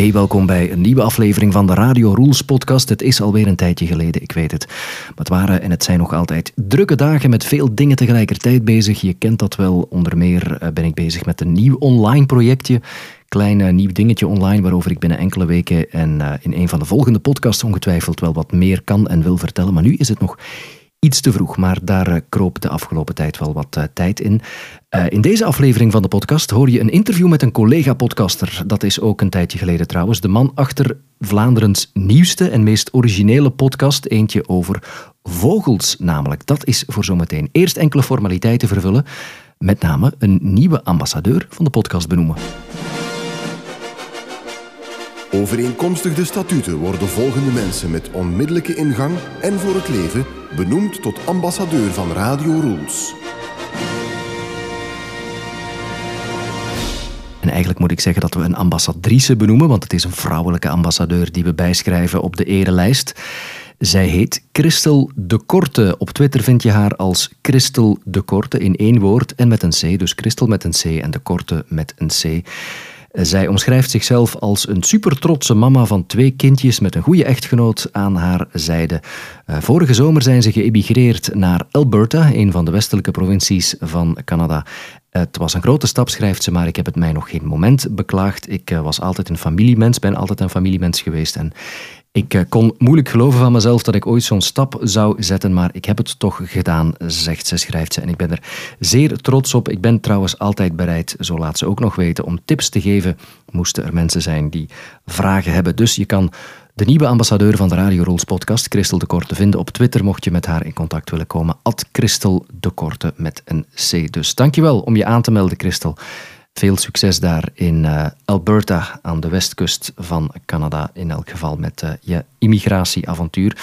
Hey, welkom bij een nieuwe aflevering van de Radio Rules podcast. Het is alweer een tijdje geleden, ik weet het. Maar het waren en het zijn nog altijd drukke dagen met veel dingen tegelijkertijd bezig. Je kent dat wel. Onder meer eh, ben ik bezig met een nieuw online projectje. Klein uh, nieuw dingetje online waarover ik binnen enkele weken en uh, in een van de volgende podcasts ongetwijfeld wel wat meer kan en wil vertellen. Maar nu is het nog iets te vroeg, maar daar uh, kroop de afgelopen tijd wel wat uh, tijd in. Uh, in deze aflevering van de podcast hoor je een interview met een collega-podcaster. Dat is ook een tijdje geleden trouwens. De man achter Vlaanderens nieuwste en meest originele podcast. Eentje over vogels namelijk. Dat is voor zometeen. Eerst enkele formaliteiten vervullen. Met name een nieuwe ambassadeur van de podcast benoemen. Overeenkomstig de statuten worden volgende mensen met onmiddellijke ingang en voor het leven benoemd tot ambassadeur van Radio Rules. En eigenlijk moet ik zeggen dat we een ambassadrice benoemen, want het is een vrouwelijke ambassadeur die we bijschrijven op de erelijst. Zij heet Christel de Korte. Op Twitter vind je haar als Christel de Korte in één woord en met een C. Dus Christel met een C en de Korte met een C. Zij omschrijft zichzelf als een supertrotse mama van twee kindjes met een goede echtgenoot aan haar zijde. Vorige zomer zijn ze geëmigreerd naar Alberta, een van de westelijke provincies van Canada. Het was een grote stap, schrijft ze, maar ik heb het mij nog geen moment beklaagd. Ik was altijd een familiemens, ben altijd een familiemens geweest en ik kon moeilijk geloven van mezelf dat ik ooit zo'n stap zou zetten, maar ik heb het toch gedaan, zegt ze, schrijft ze. En ik ben er zeer trots op. Ik ben trouwens altijd bereid, zo laat ze ook nog weten, om tips te geven. Moesten er mensen zijn die vragen hebben. Dus je kan de nieuwe ambassadeur van de Radio Rolls podcast, Christel de Korte, vinden op Twitter, mocht je met haar in contact willen komen. At Christel de met een C. Dus dankjewel om je aan te melden, Christel. Veel succes daar in uh, Alberta, aan de westkust van Canada, in elk geval met uh, je immigratieavontuur.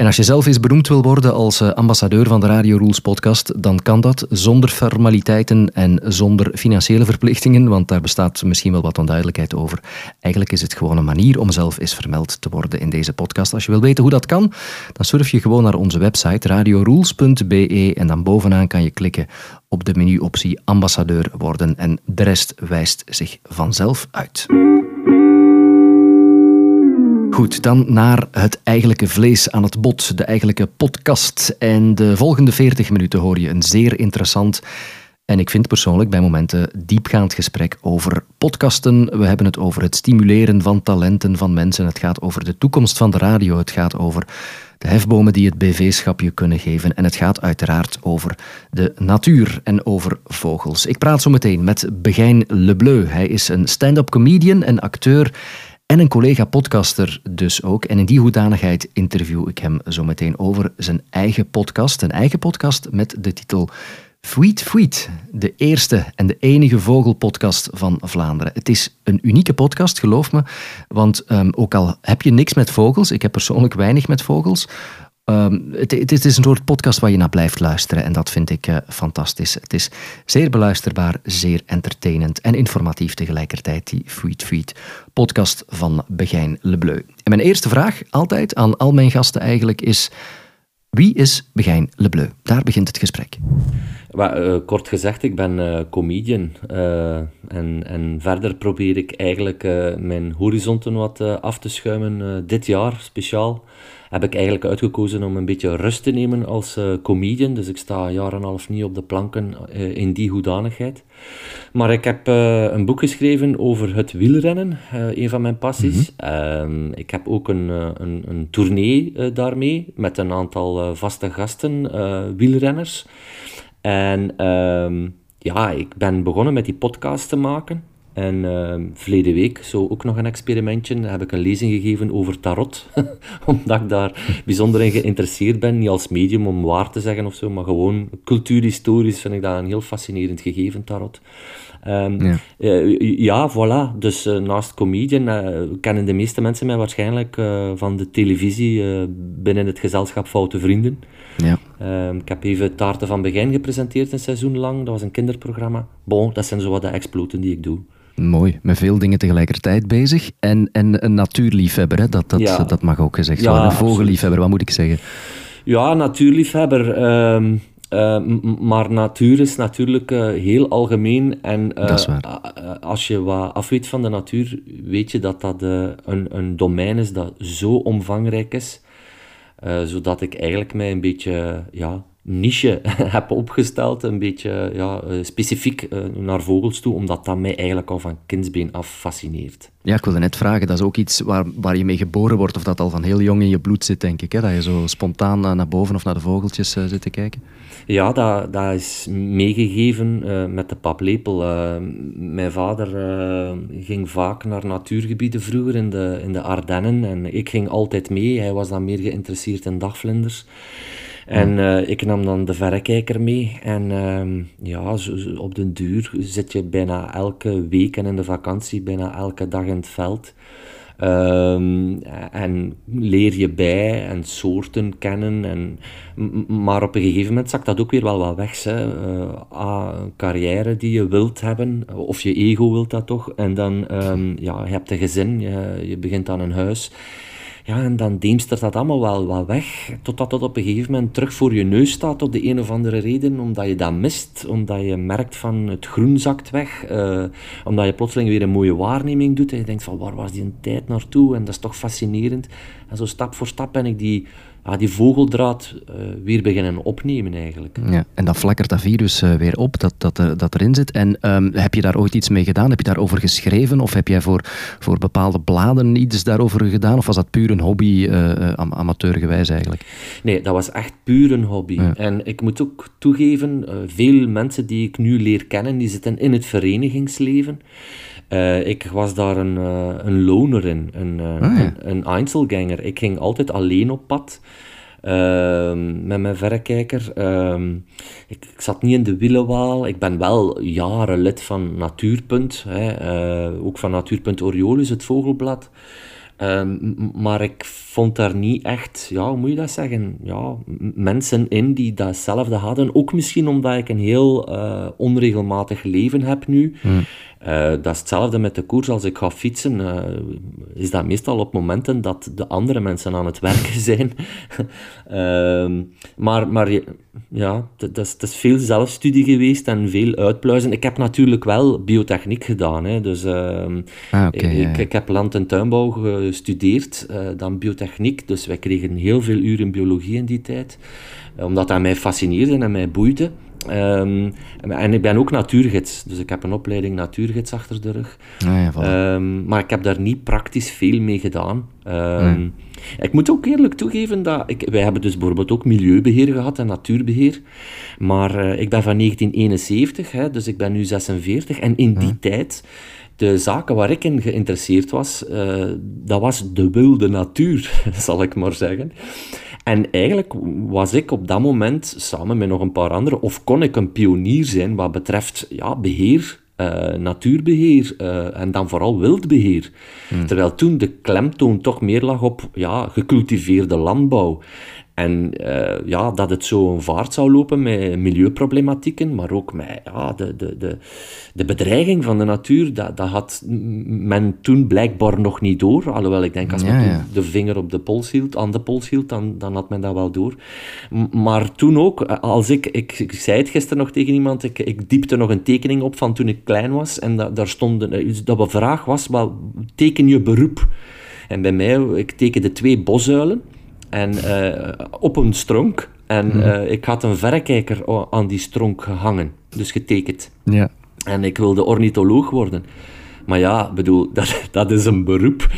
En als je zelf eens beroemd wil worden als uh, ambassadeur van de Radio Rules podcast, dan kan dat zonder formaliteiten en zonder financiële verplichtingen, want daar bestaat misschien wel wat onduidelijkheid over. Eigenlijk is het gewoon een manier om zelf eens vermeld te worden in deze podcast. Als je wil weten hoe dat kan, dan surf je gewoon naar onze website radiorules.be en dan bovenaan kan je klikken op de menuoptie ambassadeur worden en de rest wijst zich vanzelf uit. Goed, dan naar het eigenlijke vlees aan het bot, de eigenlijke podcast. En de volgende 40 minuten hoor je een zeer interessant en ik vind persoonlijk bij momenten diepgaand gesprek over podcasten. We hebben het over het stimuleren van talenten van mensen. Het gaat over de toekomst van de radio. Het gaat over de hefbomen die het BV-schapje kunnen geven. En het gaat uiteraard over de natuur en over vogels. Ik praat zo meteen met Begijn Lebleu. Hij is een stand-up comedian en acteur en een collega-podcaster dus ook. En in die hoedanigheid interview ik hem zo meteen over zijn eigen podcast. Een eigen podcast met de titel Fweet Fweet, de eerste en de enige vogelpodcast van Vlaanderen. Het is een unieke podcast, geloof me. Want um, ook al heb je niks met vogels, ik heb persoonlijk weinig met vogels. Um, het, is een soort podcast waar je naar blijft luisteren en dat vind ik uh, fantastisch. Het is zeer beluisterbaar, zeer entertainend en informatief tegelijkertijd, die Fweet Fweet podcast van Begijn Lebleu. En mijn eerste vraag, altijd aan al mijn gasten eigenlijk, is... Wie is Begijn Lebleu? Daar begint het gesprek. Uh, kort gezegd, ik ben uh, comedian. En, en verder probeer ik eigenlijk mijn horizonten wat af te schuimen. dit jaar speciaal heb ik eigenlijk uitgekozen om een beetje rust te nemen als comedian. Dus ik sta een jaar en een half niet op de planken in die hoedanigheid. Maar ik heb een boek geschreven over het wielrennen, een van mijn passies. Mm -hmm. ik heb ook een, een, een tournee daarmee met een aantal vaste gasten, wielrenners. En um, ja, ik ben begonnen met die podcast te maken. En uh, verleden week, zo ook nog een experimentje, heb ik een lezing gegeven over tarot. Omdat ik daar bijzonder in geïnteresseerd ben. Niet als medium om waar te zeggen of zo, maar gewoon cultuurhistorisch vind ik dat een heel fascinerend gegeven, tarot. Um, ja. Uh, ja, voilà. Dus uh, naast comedian uh, kennen de meeste mensen mij waarschijnlijk van de televisie binnen het gezelschap Foute Vrienden. Ja. Um, ik heb even Taarten van Begin gepresenteerd een seizoen lang. Dat was een kinderprogramma. Bon, dat zijn zo wat de exploten die ik doe. Mooi, met veel dingen tegelijkertijd bezig. En, en een natuurliefhebber, hè? Dat, dat, ja. dat mag ook gezegd worden. Ja, een vogelliefhebber, wat moet ik zeggen? Ja, natuurliefhebber. Um, maar natuur is natuurlijk heel algemeen. En uh, als je wat afweet van de natuur, weet je dat dat een, een domein is dat zo omvangrijk is. zodat ik eigenlijk mij een beetje ja, niche heb opgesteld, een beetje ja, eh, specifiek eh, naar vogels toe, omdat dat mij eigenlijk al van kindsbeen af fascineert. Ja, ik wilde net vragen, dat is ook iets waar, waar je mee geboren wordt, of dat al van heel jong in je bloed zit, denk ik, hè? dat je zo spontaan naar boven of naar de vogeltjes uh, zit te kijken? Ja, dat, dat is meegegeven met de paplepel. mijn vader ging vaak naar natuurgebieden vroeger in de, in de Ardennen en ik ging altijd mee. Hij was dan meer geïnteresseerd in dagvlinders. En uh, ik nam dan de verrekijker mee. En uh, ja, zo, op den duur zit je bijna elke week en in de vakantie bijna elke dag in het veld. Um, en leer je bij en soorten kennen. En, maar op een gegeven moment zakt dat ook weer wel wat weg. Hè. Uh, een carrière die je wilt hebben, of je ego wilt dat toch. En dan um, ja, je hebt een gezin, je, je begint aan een huis. Ja, en dan deemstert dat allemaal wel, wel weg, totdat het op een gegeven moment terug voor je neus staat op de een of andere reden, omdat je dat mist, omdat je merkt van het groen zakt weg, uh, omdat je plotseling weer een mooie waarneming doet en je denkt van waar was die een tijd naartoe en dat is toch fascinerend. En zo stap voor stap ben ik die ja, die vogeldraad uh, weer beginnen opnemen eigenlijk. Ja, en dan flakkert dat virus uh, weer op dat, dat, uh, dat erin zit. En um, heb je daar ooit iets mee gedaan? Heb je daarover geschreven? Of heb jij voor, voor bepaalde bladen iets daarover gedaan? Of was dat puur een hobby, am amateurgewijs eigenlijk? Nee, dat was echt puur een hobby. Ja. En ik moet ook toegeven, veel mensen die ik nu leer kennen, die zitten in het verenigingsleven. Uh, ik was daar een, uh, een loner in, een, uh, ah, ja. een, een Einzelganger. Ik ging altijd alleen op pad ehm, met mijn verrekijker. Ehm, ik, ik, zat niet in de wielenwaal. Ik ben wel jaren lid van Natuurpunt, hè, ook van Natuurpunt Oriolus, het vogelblad. Um, maar ik vond daar niet echt, ja, hoe moet je dat zeggen, ja, mensen in die datzelfde hadden. Ook misschien omdat ik een heel onregelmatig leven heb nu. Hmm. Uh, dat is hetzelfde met de koers. Als ik ga fietsen, uh, is dat meestal op momenten dat de andere mensen aan het werken zijn. uh, maar maar ja, dat is, veel zelfstudie geweest en veel uitpluizen. Ik heb natuurlijk wel biotechniek gedaan. Hè. Dus, ehm, ah, okay, ik, ja. ik, heb land- en tuinbouw gestudeerd, eh, dan biotechniek. Dus wij kregen heel veel uren biologie in die tijd. omdat dat mij fascineerde en mij boeide. Um, en ik ben ook natuurgids, dus ik heb een opleiding natuurgids achter de rug. Ah, um, maar ik heb daar niet praktisch veel mee gedaan. Um, nee. Ik moet ook eerlijk toegeven dat ik, wij hebben dus bijvoorbeeld ook milieubeheer gehad en natuurbeheer. Maar uh, ik ben van 1971, hè, dus ik ben nu 46. En in die tijd de zaken waar ik in geïnteresseerd was, uh, dat was de wilde natuur, zal ik maar zeggen. En eigenlijk was ik op dat moment, samen met nog een paar anderen, of kon ik een pionier zijn wat betreft ja, beheer, uh, natuurbeheer uh, en dan vooral wildbeheer. Hmm. Terwijl toen de klemtoon toch meer lag op ja, gecultiveerde landbouw. En uh, ja, dat het zo een vaart zou lopen met milieuproblematieken, maar ook met ja, de, de, de, de bedreiging van de natuur, dat, dat had men toen blijkbaar nog niet door. Alhoewel, ik denk als men ja, ja. de vinger op de pols hield, aan de pols hield, dan, dan had men dat wel door. Maar toen ook, als ik, ik, ik zei het gisteren nog tegen iemand, ik, ik diepte nog een tekening op van toen ik klein was, en da, daar stond, dat de vraag was, wel, teken je beroep? En bij mij, ik tekende twee bosuilen. En uh, op een stronk. En mm. uh, ik had een verrekijker aan die stronk gehangen. Dus getekend. Ja. En ik wilde ornitholoog worden. Maar ja, bedoel, dat, dat is een beroep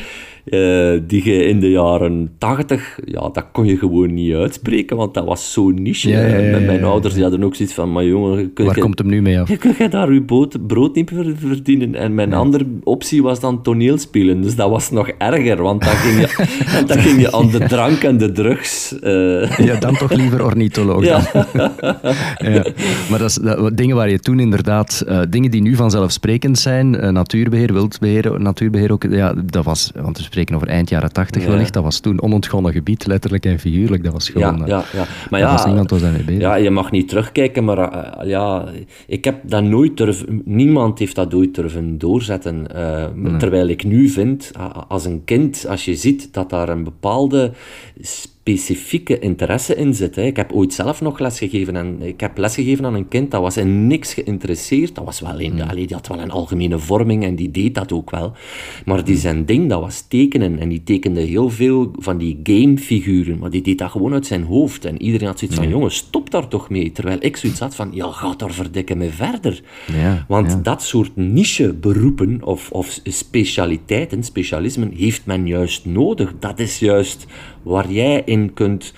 uh, die je in de jaren tachtig, ja, dat kon je gewoon niet uitspreken, want dat was zo niche. Ja, ja, ja, mijn ouders die hadden ook zoiets van, maar jongen... Waar je, komt hem nu mee af? Kun je daar je brood, brood niet verdienen? En mijn andere optie was dan toneelspelen, dus dat was nog erger, want dan ging je, dan ging je aan de drank en de drugs... Uh... Ja, dan toch liever ornitholoog ja. ja. Maar dat is dat, dingen waar je toen inderdaad... Uh, dingen die nu vanzelfsprekend zijn, natuurbeheer, wildbeheer, natuurbeheer ook, ja, dat was... Want spreken over eind jaren tachtig ja. wellicht, dat was toen onontgonnen gebied, letterlijk en figuurlijk. Dat was gewoon... Ja, ja, ja. Maar ja, was niemand was daarmee bezig. Ja, je mag niet terugkijken, maar uh, ja, ik heb dat nooit durven... Niemand heeft dat ooit durven doorzetten. Uh, nee. Terwijl ik nu vind, als een kind, als je ziet dat daar een bepaalde specifieke interesse in zit. Hè. Ik heb ooit zelf nog lesgegeven en ik heb lesgegeven aan een kind dat was in niks geïnteresseerd. Dat was wel in, mm. allee, die had wel een algemene vorming en die deed dat ook wel. Maar die zijn ding, dat was tekenen en die tekende heel veel van die gamefiguren, maar die deed dat gewoon uit zijn hoofd. En iedereen had zoiets van, jongens, stop daar toch mee. Terwijl ik zoiets had van, ja, ga daar verdikken mee verder. Ja, Want dat soort niche beroepen of, of specialiteiten, specialismen, heeft men juist nodig. Dat is juist waar jij in kunt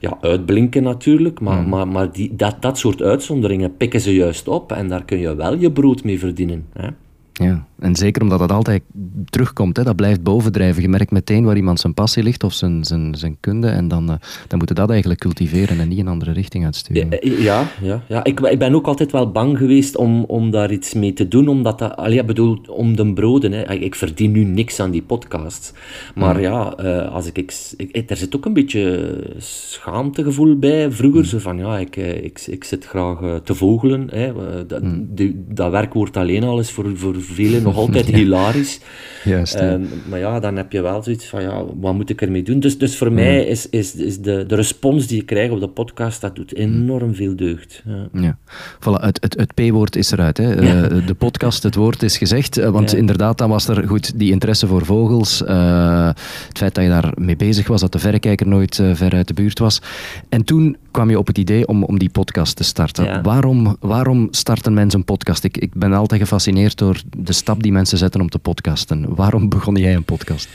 ja, uitblinken natuurlijk, maar, mm. maar, maar die, dat, dat soort uitzonderingen pikken ze juist op en daar kun je wel je brood mee verdienen. Hè? Ja, en zeker omdat dat altijd terugkomt, hè, dat blijft bovendrijven. Je merkt meteen waar iemand zijn passie ligt of zijn, zijn, zijn kunde en dan, uh, dan moeten dat eigenlijk cultiveren en niet een andere richting uitsturen. Ja, ja, ja. Ik, ik ben ook altijd wel bang geweest om, om daar iets mee te doen, omdat dat, allee, bedoel, om de broden. Hè. Ik verdien nu niks aan die podcast, maar hmm. ja, uh, als ik, ik, er zit ook een beetje schaamtegevoel bij. Vroeger, mm. zo van, ja, ik, eh, ik, ik zit graag te vogelen. Hè. Dat, mm. dat werkwoord alleen al is voor, voor velen nog altijd hilarisch. Juist, ehm, maar ja, dan heb je wel zoiets van, ja, wat moet ik ermee doen? Dus, dus voor mij is, is, is de, de respons die je krijgt op de podcast, dat doet enorm veel deugd. Ja. ja. Voilà, het, het, het P-woord is eruit. Hè. Uh, de podcast, het woord is gezegd. Uh, want inderdaad, dan was er goed die interesse voor vogels. Uh, het feit dat je daar mee bezig was, dat de verrekijker nooit ver uit de buurt was. En toen kwam je op het idee om, om die podcast te starten. Waarom, waarom starten mensen een podcast? Ik, ik ben altijd gefascineerd door de stap die mensen zetten om te podcasten. Waarom begon jij een podcast?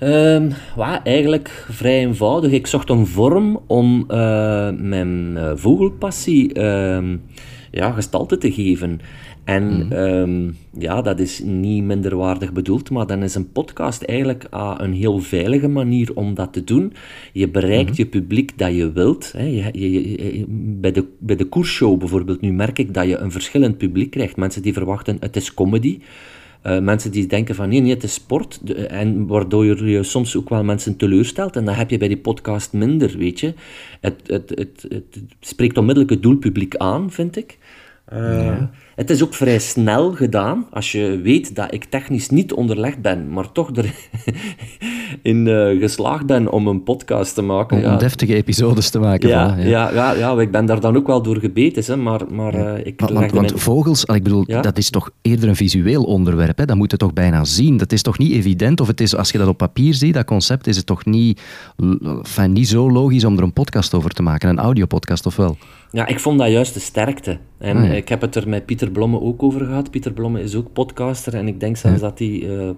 Um, eigenlijk vrij eenvoudig. Ik zocht een vorm om uh, mijn uh, vogelpassie uh, ja, gestalte te geven. En mhm. ehm, ja, dat is niet minderwaardig bedoeld, maar dan is een podcast eigenlijk uh, een heel veilige manier om dat te doen. Je bereikt mhm. je publiek dat je wilt. Hè. Je, je, bij, de, bij de koersshow bijvoorbeeld, nu merk ik dat je een verschillend publiek krijgt. Mensen die verwachten, het is comedy. Uh, mensen die denken van nee, nee, het is sport. en waardoor je soms ook wel mensen teleurstelt. En dan heb je bij die podcast minder, weet je. Het, het, het, het, spreekt onmiddellijk het doelpubliek aan, vind ik. Uh, het is ook vrij snel gedaan. Als je weet dat ik technisch niet onderlegd ben, maar toch erin uh, geslaagd ben om een podcast te maken. Om ja. deftige episodes te maken. Ja, ja. ja. ja, ja, ik ben daar dan ook wel door gebeten. Hè, maar, maar uh, ik want, want vogels, ik bedoel, dat is toch eerder een visueel onderwerp. Hè? Dat moet je toch bijna zien. Dat is toch niet evident? Of het is, als je dat op papier ziet, dat concept, is het toch niet, enfin, niet zo logisch om er een podcast over te maken, een audiopodcast of wel? Ja, ik vond dat juist de sterkte. En ah, ik heb het er met Pieter Blomme ook over gehad. Pieter Blomme is ook podcaster en ik denk zelfs dat hij uh,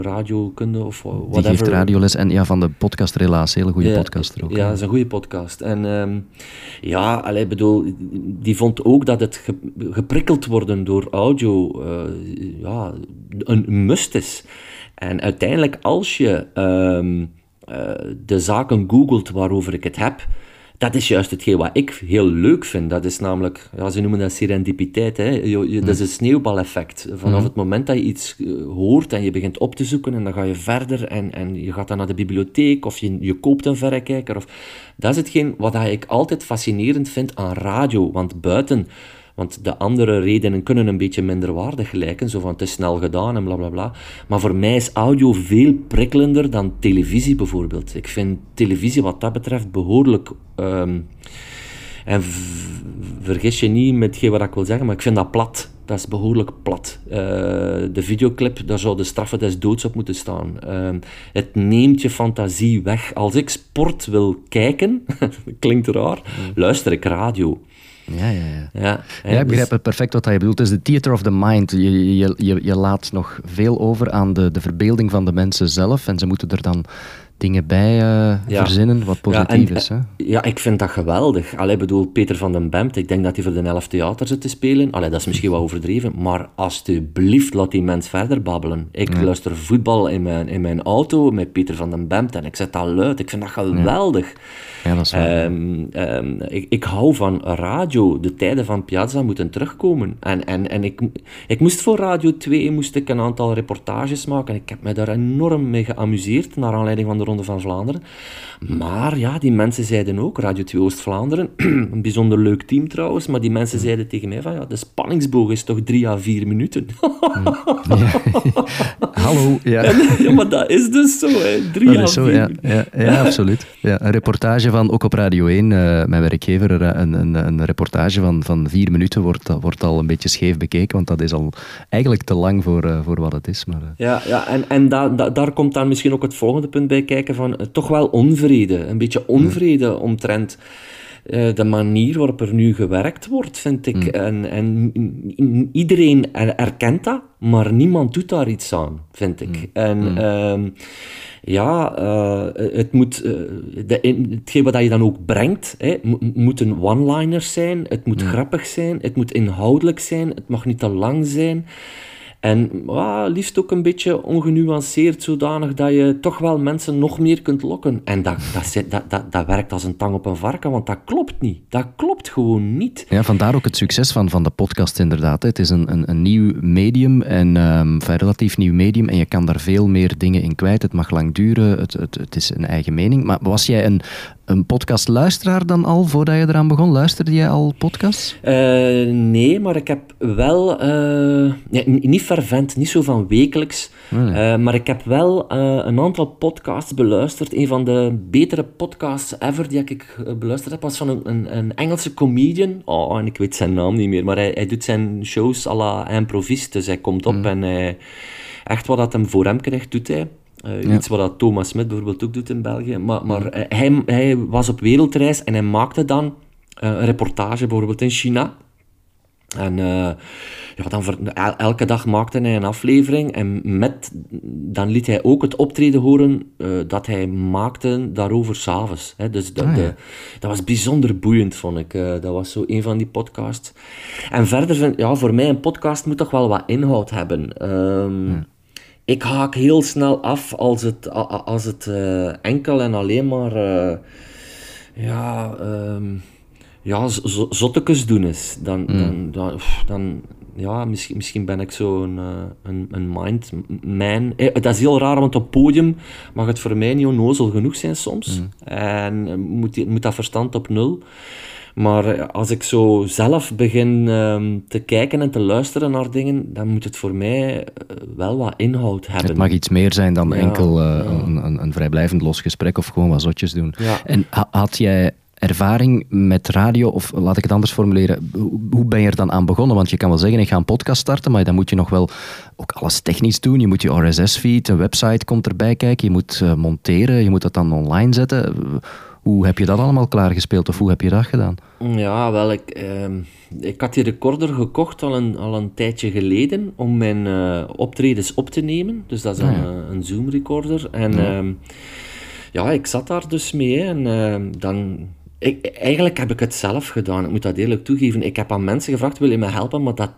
radiokunde of whatever... Die geeft radioles en ja, van de podcastrelatie, hele goede podcaster ook. Ja, dat is een goede podcast. En um, ja, allee, bedoel, die vond ook dat het geprikkeld worden door audio uh, ja, een must is. En uiteindelijk, als je um, de zaken googelt waarover ik het heb dat is juist hetgeen wat ik heel leuk vind. Dat is namelijk, ja, ze noemen dat serendipiteit. Hè. Je, dat is een sneeuwbaleffect. Vanaf mhm. het moment dat je iets eh, hoort en je begint op te zoeken en dan ga je verder en, en je gaat dan naar de bibliotheek of je, je koopt een verrekijker. Of, dat is hetgeen wat ik altijd fascinerend vind aan radio. Want buiten want de andere redenen kunnen een beetje minderwaardig lijken, zo van het is snel gedaan en bla bla bla. Maar voor mij is audio veel prikkelender dan televisie bijvoorbeeld. Ik vind televisie wat dat betreft behoorlijk. Um, en vergis je niet met wat ik wil zeggen, maar ik vind dat plat. Dat is behoorlijk plat. Uh, de videoclip, daar zou de straffen des doods op moeten staan. Uh, het neemt je fantasie weg. Als ik sport wil kijken, klinkt raar, mm. luister ik radio. Ja, ja, ja. ja, ja ik begrijp dus... perfect wat je bedoelt. Het is de theater of the mind. Je, je, je, je laat nog veel over aan de, de verbeelding van de mensen zelf en ze moeten er dan dingen bij uh, verzinnen wat positief ja, is. Hè? Ja, ik vind dat geweldig. Allee, bedoel, Peter van den Bemt, ik denk dat hij voor de elf theater zit te spelen. Allee, dat is misschien wat overdreven, maar alsjeblieft, laat die mens verder babbelen. Ik luister voetbal in mijn, in mijn auto met Peter van den Bemt en ik zet dat luid. Ik vind dat geweldig. Ja, dat is waar. Ehm, ehm, ik, ik hou van radio. De tijden van Piazza moeten terugkomen. En, en, en ik, ik moest voor Radio 2 moest ik een aantal reportages maken. Ik heb me daar enorm mee geamuseerd, naar aanleiding van de Ronde van Vlaanderen. Maar ja, die mensen zeiden ook, Radio 2 Oost-Vlaanderen, een bijzonder leuk team trouwens, maar die mensen zeiden tegen mij van, ja, de spanningsboog is toch drie à vier minuten. Hallo, ja. ja, maar dat is dus zo, hè. drie Dat à is zo, vier ja. Ja, ja, absoluut. Ja, een reportage van, ook op Radio 1, eh, mijn werkgever, eh, een, een, een reportage van, van vier minuten wordt, dat wordt al een beetje scheef bekeken, want dat is al eigenlijk te lang voor, eh, voor wat het is. Maar, eh, Ja, ja en, en da, da- daar komt dan misschien ook het volgende punt bij kijken van eh, toch wel onvrede. Een beetje onvrede omtrent eh, de manier waarop er nu gewerkt wordt, vind ik. En, en iedereen er- erkent dat, maar niemand doet daar iets aan, vind ik. En ehm, ja, eh, het moet, eh, de, hetgeen wat je dan ook brengt, hè, mo- moeten one-liners zijn, het moet grappig zijn, het moet inhoudelijk zijn, het mag niet te lang zijn. En ah, liefst ook een beetje ongenuanceerd, zodanig dat je toch wel mensen nog meer kunt lokken. En dat, dat, dat, dat, dat werkt als een tang op een varken, want dat klopt niet. Dat klopt gewoon niet. Ja, vandaar ook het succes van, van de podcast inderdaad. Het is een, een, een nieuw medium, en, enfin, een relatief nieuw medium, en je kan daar veel meer dingen in kwijt. Het mag lang duren, het, het, het is een eigen mening. Maar was jij een, een podcastluisteraar dan al, voordat je eraan begon? Luisterde jij al podcasts? Eh, nee, maar ik heb wel, eh, ja, niet fervent, niet zo van wekelijks, eh, maar ik heb wel een aantal podcasts beluisterd. Een van de betere podcasts ever die ik beluisterd heb, was van een, een, een Engelse comedian. Oh, en ik weet zijn naam niet meer, maar hij, hij doet zijn shows à la improvist. Dus hij komt op en hij, echt wat dat hem voor hem krijgt, doet hij. Eh, Iets wat Thomas Smit bijvoorbeeld ook doet in België. Maar, maar eh, hij, hij was op wereldreis en hij maakte dan eh, een reportage bijvoorbeeld in China. En ja, dan ver- el- elke dag maakte hij een aflevering en met, dan liet hij ook het optreden horen dat hij maakte daarover s'avonds. Dus dat, de- dat was bijzonder boeiend, vond ik. Dat was zo een van die podcasts. En verder, vind, ja, voor mij een podcast moet toch wel wat inhoud hebben. Ehm, Ik haak heel snel af als het, als het eh, enkel en alleen maar... eh, ja, ehm, ja, zottekes doen is, dan, dan, dan, dan ja, misschien, misschien ben ik zo'n eh, een, een mindman. Eh, dat is heel raar, want op podium mag het voor mij niet onnozel genoeg zijn soms. En eh, moet, moet dat verstand op nul. Maar eh, als ik zo zelf begin ehm, te kijken en te luisteren naar dingen, dan moet het voor mij eh, wel wat inhoud hebben. Het mag iets meer zijn dan Ja, enkel eh, Een, een, een vrijblijvend los gesprek of gewoon wat zotjes doen. Ja. En ha- had jij ervaring met radio, of laat ik het anders formuleren, hoe- ben je er dan aan begonnen? Want je kan wel zeggen, ik ga een podcast starten, maar dan moet je nog wel ook alles technisch doen. Je moet je RSS-feed, een website komt erbij kijken, je moet monteren, je moet dat dan online zetten. Hoe heb je dat allemaal klaargespeeld of hoe heb je dat gedaan? Ja, wel, ik, ehm, ik had die recorder gekocht al een, al een tijdje geleden om mijn eh, optredens op te nemen. Dus dat is een, eh, een Zoom-recorder. En ehm, ja, ik zat daar dus mee. hè. En ehm, dan... Ik, eigenlijk heb ik het zelf gedaan, ik moet dat eerlijk toegeven. Ik heb aan mensen gevraagd, wil je me helpen? Maar dat,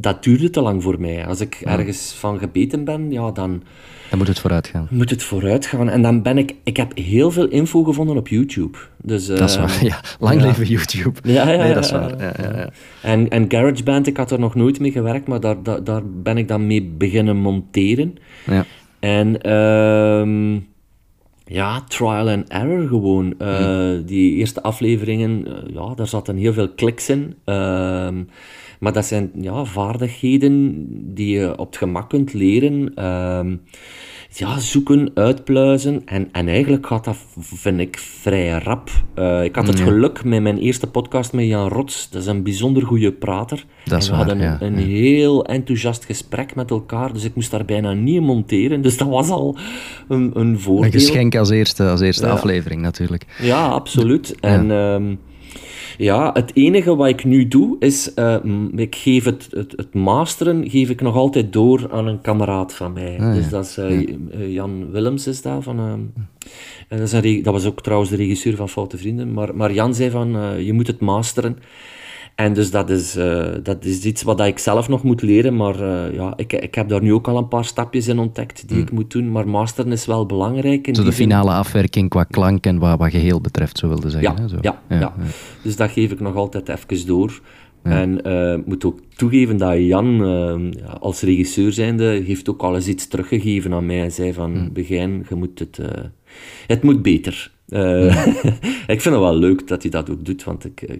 dat duurde te lang voor mij. Als ik ergens van gebeten ben, ja, dan Dan moet het vooruit gaan. moet het vooruit gaan. En dan ben ik... Ik heb heel veel info gevonden op YouTube. Dus, Dat is ehm, waar, ja. Lang ja. leven YouTube. Ja, ja, nee, dat is waar. Ja, ja, ja. En, en GarageBand, ik had er nog nooit mee gewerkt, maar daar, daar, daar ben ik dan mee beginnen monteren. Ja. En ehm, ja, trial and error gewoon. Eh, Die eerste afleveringen, eh, ja, daar zaten heel veel kliks in. Ehm, maar dat zijn ja, vaardigheden die je op het gemak kunt leren. Ja, zoeken, uitpluizen. En, en eigenlijk gaat dat, vind ik, vrij rap. Eh, ik had het geluk met mijn eerste podcast met Jan Rots. Dat is een bijzonder goede prater. Dat is en we waar, hadden ja, een heel enthousiast gesprek met elkaar. Dus ik moest daar bijna niet monteren. Dus dat was al een, een voordeel. Een geschenk als eerste, als eerste aflevering natuurlijk. Ja, absoluut. En ehm, ja, het enige wat ik nu doe, is... eh, ik geef het, het, het masteren geef ik nog altijd door aan een kameraad van mij. dus dat is eh, eh, Jan Willems is daar van... ehm, en dat, is dat was ook trouwens de regisseur van Foute Vrienden. Maar, maar Jan zei van, je moet het masteren. En dus dat is, uh, dat is iets wat ik zelf nog moet leren, maar uh, ja, ik, ik heb daar nu ook al een paar stapjes in ontdekt die mm. ik moet doen, maar masteren is wel belangrijk. Zo de finale afwerking qua klank en wat, wat geheel betreft, zo wilde zeggen. Ja, hè? Zo. Ja, ja, ja, dus dat geef ik nog altijd even door. En uh, moet ook toegeven dat Jan, uh, als regisseur zijnde, heeft ook al eens iets teruggegeven aan mij. Hij zei van, mm. Begijn, je moet het, uh, het moet beter. Uh, ik vind het wel leuk dat hij dat ook doet, want ik, eh,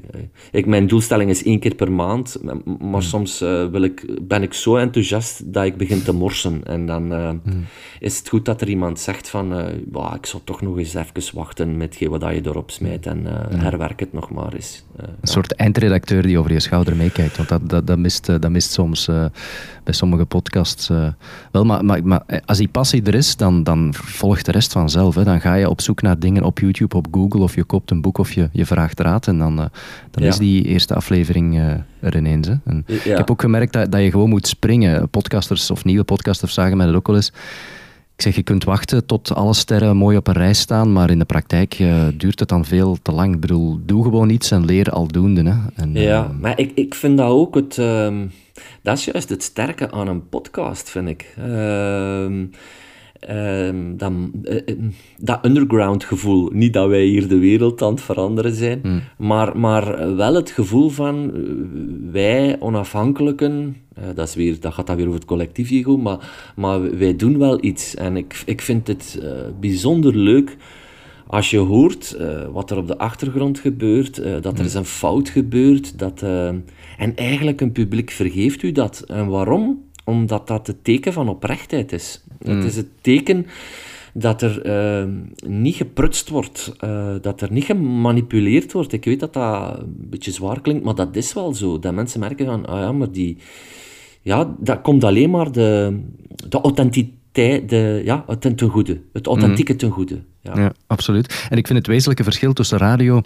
ik, mijn doelstelling is één keer per maand, maar hmm. soms uh, wil ik, ben ik zo enthousiast dat ik begin te morsen. En dan uh, is het goed dat er iemand zegt van, bah, ik zal toch nog eens even wachten met wat je erop smijt en hmm. herwerk het nog maar eens. Een soort eindredacteur die over je schouder meekijkt, want dat, dat, dat, mist, dat mist soms bij sommige podcasts wel. Maar, maar, maar, als die passie er is, dan, dan volgt de rest vanzelf. Hè. Dan ga je op zoek naar dingen op YouTube, op Google, of je koopt een boek of je, je vraagt raad. En dan, uh, dan is die eerste aflevering er ineens. Hè. En Ik heb ook gemerkt dat, dat je gewoon moet springen. Podcasters of nieuwe podcasters zagen mij dat ook wel eens. Ik zeg, je kunt wachten tot alle sterren mooi op een rij staan, maar in de praktijk uh, duurt het dan veel te lang. Ik bedoel, doe gewoon iets en leer aldoende. Hè. En, ja, maar ik, ik vind dat ook het... Uh, dat is juist het sterke aan een podcast, vind ik. Ehm, dat, uh, dat underground gevoel. Niet dat wij hier de wereld aan het veranderen zijn, hmm. maar, maar wel het gevoel van eh, wij onafhankelijken. dat, is weer, dat gaat dan weer over het collectief ego, maar, maar wij doen wel iets. En ik, ik vind het bijzonder leuk als je hoort wat er op de achtergrond gebeurt, dat er is een fout gebeurt, dat, en eigenlijk een publiek vergeeft u dat. En waarom? Omdat dat het teken van oprechtheid is. Het mm. is het teken dat er uh, niet geprutst wordt, uh, dat er niet gemanipuleerd wordt. Ik weet dat dat een beetje zwaar klinkt, maar dat is wel zo. Dat mensen merken van, ah ja, maar die... Ja, dat komt alleen maar de, de authenticiteit, de, ja, het ten goede. Het authentieke mm. ten goede. Ja. absoluut. En ik vind het wezenlijke verschil tussen radio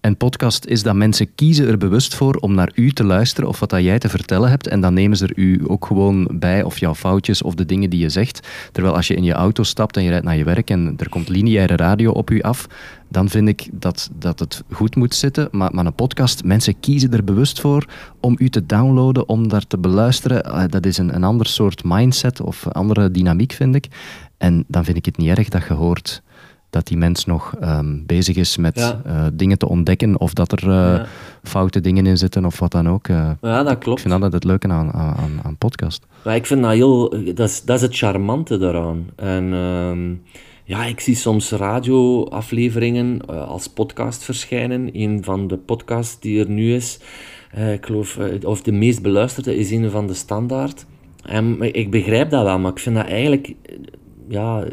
en podcast is dat mensen kiezen er bewust voor om naar u te luisteren of wat dat jij te vertellen hebt. En dan nemen ze er u ook gewoon bij, of jouw foutjes of de dingen die je zegt. Terwijl als je in je auto stapt en je rijdt naar je werk en er komt lineaire radio op u af, dan vind ik dat, dat het goed moet zitten. Maar, maar een podcast, mensen kiezen er bewust voor om u te downloaden, om daar te beluisteren. Ah, dat is een, een ander soort mindset of andere dynamiek, vind ik. En dan vind ik het niet erg dat je hoort dat die mens nog ehm, bezig is met eh, dingen te ontdekken of dat er uh, foute dingen in zitten of wat dan ook. Uh, ja, dat klopt. Ik vind dat het leuke aan, aan, aan podcast. Maar ik vind dat heel... Dat is, dat is het charmante daaraan. En ehm, ja, ik zie soms radioafleveringen als podcast verschijnen. Een van de podcasts die er nu is, ik geloof, of de meest beluisterde, is een van de standaard. En ik begrijp dat wel, maar ik vind dat eigenlijk... Ja,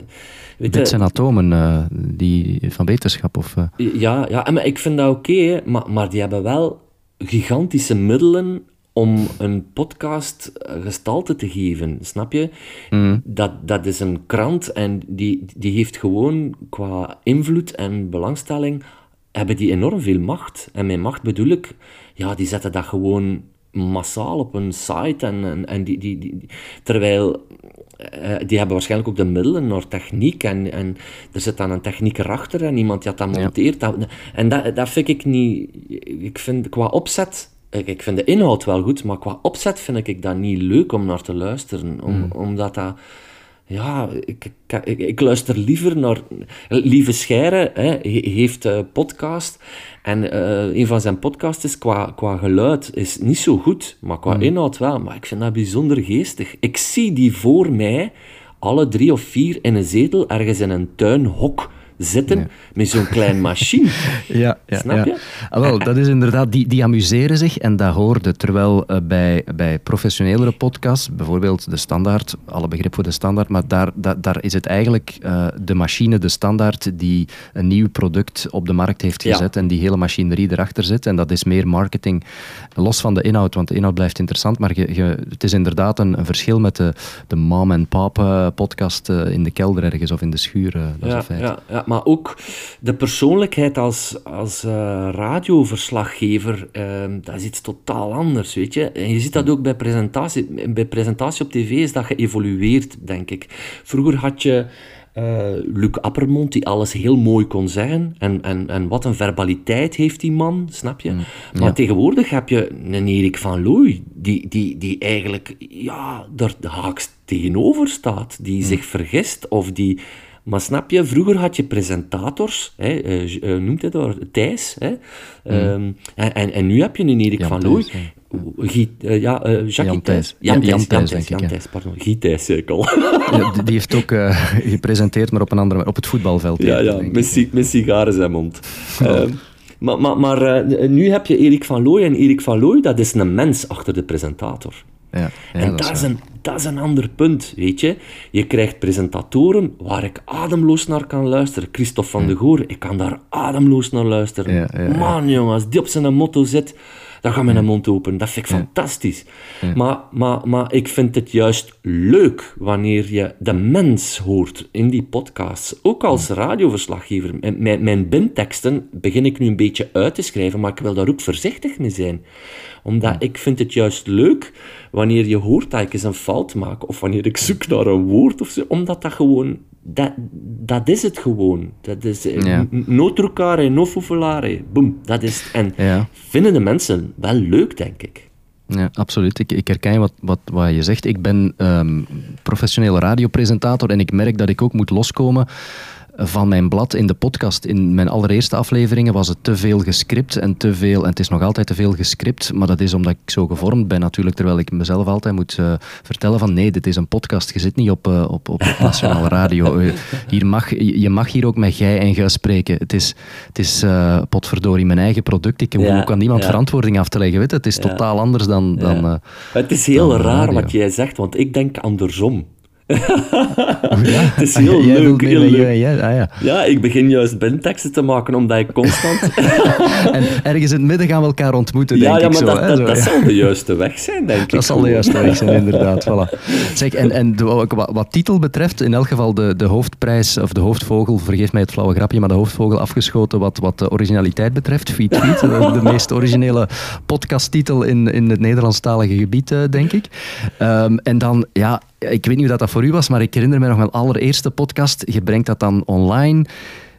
Dit zijn atomen uh, die, van wetenschap? Of, uh... Ja, ja maar ik vind dat oké, maar, maar die hebben wel gigantische middelen om een podcast eh, gestalte te geven, snap je? Mm. Dat, dat is een krant en die, die heeft gewoon qua invloed en belangstelling hebben die enorm veel macht. En met macht bedoel ik, ja, die zetten dat gewoon massaal op een site en, en, en die, die, die, terwijl uh, die hebben waarschijnlijk ook de middelen naar techniek en, en er zit dan een techniek erachter en iemand die dat monteert. Dat, en dat, dat vind ik niet... Ik vind qua opzet... Ik, ik vind de inhoud wel goed, maar qua opzet vind ik dat niet leuk om naar te luisteren. Om, hmm. Omdat dat... Ja, ik, ik, ik, luister liever naar... Lieve Scheire hè, heeft een podcast en uh, een van zijn podcasts is qua, qua geluid is niet zo goed, maar qua hmm. inhoud wel. Maar ik vind dat bijzonder geestig. Ik zie die voor mij, alle drie of vier, in een zetel ergens in een tuinhok zitten met zo'n klein machine. ja, ja, Snap je? Ah, wel, dat is inderdaad, die, die amuseren zich en dat hoorde. Terwijl uh, bij, bij professionelere podcasts, bijvoorbeeld de standaard, alle begrip voor de standaard, maar daar, daar, daar is het eigenlijk uh, de machine, de standaard, die een nieuw product op de markt heeft gezet en die hele machinerie erachter zit. En dat is meer marketing, los van de inhoud, want de inhoud blijft interessant, maar je, je, het is inderdaad een, een, verschil met de, de mom en pop uh, podcast in de kelder ergens of in de schuur. dat ja, is een feit. Ja, ja, maar ook de persoonlijkheid als, als uh, radioverslaggever, uh, dat is iets totaal anders, weet je. En je ziet dat ook bij presentatie. Bij presentatie op tv is dat geëvolueerd, denk ik. Vroeger had je Uh, Luc Appermond, die alles heel mooi kon zeggen. En, en, en wat een verbaliteit heeft die man, snap je? Mm, maar tegenwoordig heb je een Erik van Looy, die, die, die eigenlijk ja, daar haaks tegenover staat. Die mm. zich vergist of die maar snap je, vroeger had je presentators, hè, uh, noemt het daar, Thijs, hè, um, en, en nu heb je een Erik van Looy. Uh, ja, uh, Jan Thijs. Jan, Jan, Thijs, denk ik. Jan Thijs, pardon. Thijs, zei ik al. ja, die heeft ook uh, gepresenteerd, maar op een andere op het voetbalveld. Ja, ja, met, met sigaren zijn mond. Oh. maar maar, maar nu heb je Erik van Looy en Erik van Looy, dat is een mens achter de presentator. Ja, en dat, is, een, dat is een ander punt, weet je. Je krijgt presentatoren waar ik ademloos naar kan luisteren. Christophe van de Goor, ik kan daar ademloos naar luisteren. Man, jongens, die op zijn motto zit dan gaat mijn mond open. Dat vind ik fantastisch. Maar, maar, maar ik vind het juist leuk wanneer je de mens hoort in die podcasts. Ook als radioverslaggever. Mijn, mijn binteksten begin ik nu een beetje uit te schrijven, maar ik wil daar ook voorzichtig mee zijn omdat ik vind het juist leuk wanneer je hoort dat ik eens een fout maak, of wanneer ik zoek naar een woord of zo, omdat dat gewoon, dat, dat is het gewoon. Dat is eh, ja. no trucare, no fuffelare, boom, dat is het. En vinden de mensen wel leuk, denk ik. Ja, absoluut. Ik, ik herken wat, wat, wat je zegt. Ik ben um, professionele radiopresentator en ik merk dat ik ook moet loskomen van mijn blad in de podcast. In mijn allereerste afleveringen was het te veel gescript en te veel, en het is nog altijd te veel gescript, maar dat is omdat ik zo gevormd ben natuurlijk, terwijl ik mezelf altijd moet uh, vertellen van nee, dit is een podcast, je zit niet op, uh, op, op, nationale radio. Uh, hier mag, je mag hier ook met gij en gij spreken. Het is, het is potverdorie mijn eigen product. Ik hoef ook aan niemand verantwoording af te leggen. Weet? Het is totaal anders dan... dan het is heel raar wat jij zegt, want ik denk andersom. ja, het is heel leuk. Heel leuk. Ja, ah, ja. ja, ik begin juist binteksten te maken omdat ik constant... en ergens in het midden gaan we elkaar ontmoeten, denk ja, ik zo. Dat, dat, dat zal de juiste weg zijn, denk ik. Dat zal de juiste weg zijn, inderdaad. Voilà. Zeg, en, en wat, wat, titel betreft, in elk geval de, de hoofdprijs, of de hoofdvogel, vergeef mij het flauwe grapje, maar de hoofdvogel afgeschoten wat, wat de originaliteit betreft. Feet Feet, de, de meest originele podcasttitel in, in het Nederlandstalige gebied, eh, denk ik. Um, en dan, ja, ik weet niet hoe dat, dat voor u was, maar ik herinner me nog mijn allereerste podcast. Je brengt dat dan online,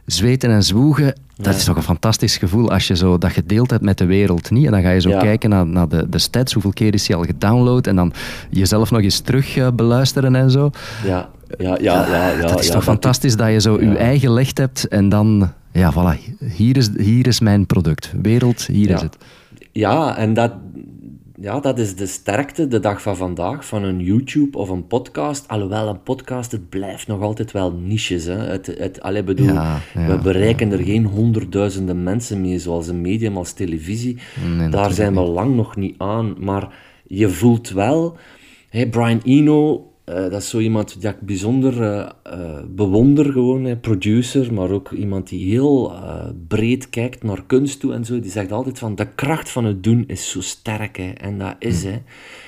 zweten en zwoegen. Dat is toch een fantastisch gevoel als je zo dat gedeeld hebt met de wereld. Niet? En dan ga je zo kijken naar, naar de, de stats, hoeveel keer is hij al gedownload en dan jezelf nog eens terug uh, beluisteren en zo. Ja, ja, ja. ja, ja dat is toch fantastisch dat je zo je eigen licht hebt en dan, ja, voilà, hier is, hier is mijn product. Wereld, hier is het. Ja, en dat, ja, dat is de sterkte de dag van vandaag van een YouTube of een podcast. Alhoewel een podcast, het blijft nog altijd wel niches. Hè. Het, het, allee, bedoel, we bereiken er geen honderdduizenden mensen mee, zoals een medium als televisie. Daar zijn we lang nog niet aan. Maar je voelt wel... Hey, Brian Eno uh, dat is zo iemand die ik bijzonder uh, uh, bewonder, gewoon, producer, maar ook iemand die heel breed kijkt naar kunst toe en zo. Die zegt altijd van, de kracht van het doen is zo sterk, hè. En dat is, hè.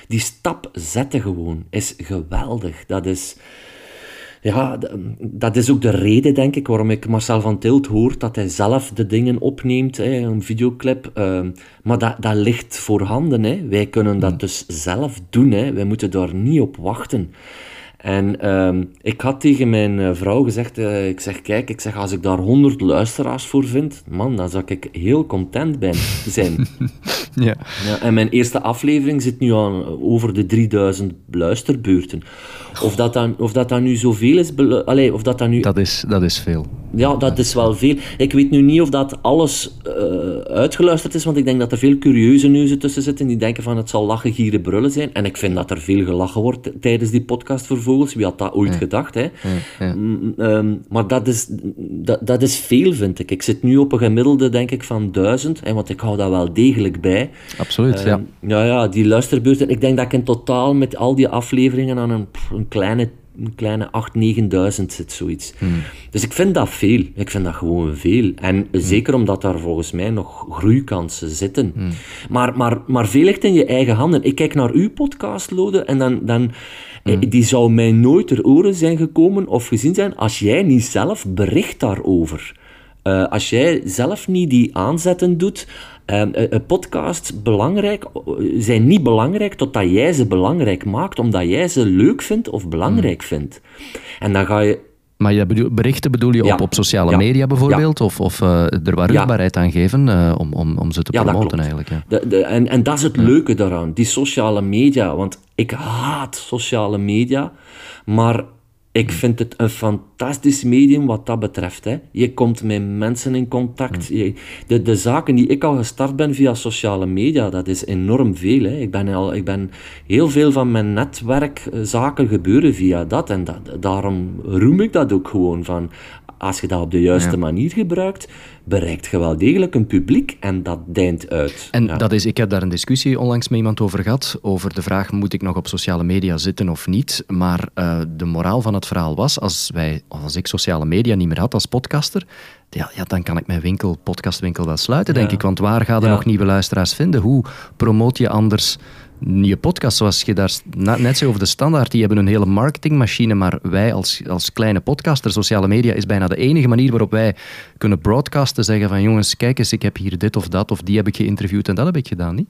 Die stap zetten gewoon, is geweldig. Dat is ja, dat is ook de reden, denk ik, waarom ik Marcel van Tilt hoor dat hij zelf de dingen opneemt, hè, een videoclip. Uh, maar dat, dat ligt voorhanden. Hè. Wij kunnen dat mm. dus zelf doen. Hè. Wij moeten daar niet op wachten. En ehm, ik had tegen mijn eh, vrouw gezegd, uh, ik zeg, kijk, ik zeg, als ik daar honderd luisteraars voor vind, man, dan zou ik heel content bij zijn. ja. ja. En mijn eerste aflevering zit nu aan over de 3000 luisterbeurten. Of dat dan, of dat dan nu zoveel is, Allee, of dat dan nu... Dat is, dat is veel. Ja, dat is wel veel. Ik weet nu niet of dat alles uh, uitgeluisterd is, want ik denk dat er veel curieuze neuzen tussen zitten die denken van het zal lachen, gieren, brullen zijn. En ik vind dat er veel gelachen wordt tijdens die podcast voor Vogels. Wie had dat ooit gedacht, hè? Ja, mm, ehm, maar dat is, dat, dat is veel, vind ik. Ik zit nu op een gemiddelde, denk ik, van duizend, hè, want ik hou dat wel degelijk bij. Absoluut, ja. Ehm, ja, ja, die luisterbeurten. Ik denk dat ik in totaal met al die afleveringen aan een, een kleine een kleine 8.000, 9.000 zit zoiets. Hmm. Dus ik vind dat veel. Ik vind dat gewoon veel. En hmm. zeker omdat daar volgens mij nog groeikansen zitten. Hmm. Maar, maar, maar veel ligt in je eigen handen. Ik kijk naar uw podcast, Lode, en dan... dan eh, Die zou mij nooit ter oren zijn gekomen of gezien zijn als jij niet zelf bericht daarover. Uh, als jij zelf niet die aanzetten doet, uh, podcasts belangrijk, zijn niet belangrijk totdat jij ze belangrijk maakt, omdat jij ze leuk vindt of belangrijk vindt. En dan ga je Maar je bedoel, berichten bedoel je op, op sociale media bijvoorbeeld? Of, of uh, er aan geven uh, om, om, om ze te promoten eigenlijk? De, en, en dat is het leuke daaraan, die sociale media. Want ik haat sociale media, maar ik vind het een fantastisch medium wat dat betreft. Hè. Je komt met mensen in contact. Je, de, de zaken die ik al gestart ben via sociale media, dat is enorm veel. Hè. Ik, ben al, ik ben heel veel van mijn netwerkzaken gebeuren via dat. En dat, daarom roem ik dat ook gewoon van als je dat op de juiste manier gebruikt, bereikt je wel degelijk een publiek en dat deint uit. En dat is, ik heb daar een discussie onlangs met iemand over gehad, over de vraag, moet ik nog op sociale media zitten of niet? Maar uh, de moraal van het verhaal was, als, wij, als ik sociale media niet meer had als podcaster, ja, ja, dan kan ik mijn winkel, podcastwinkel wel sluiten, denk ik. Want waar ga je nog nieuwe luisteraars vinden? Hoe promoot je anders je podcast, zoals je daar net zei over de standaard, die hebben een hele marketingmachine, maar wij als, als kleine podcaster, sociale media is bijna de enige manier waarop wij kunnen broadcasten, zeggen van jongens, kijk eens, ik heb hier dit of dat, of die heb ik geïnterviewd en dat heb ik gedaan, niet?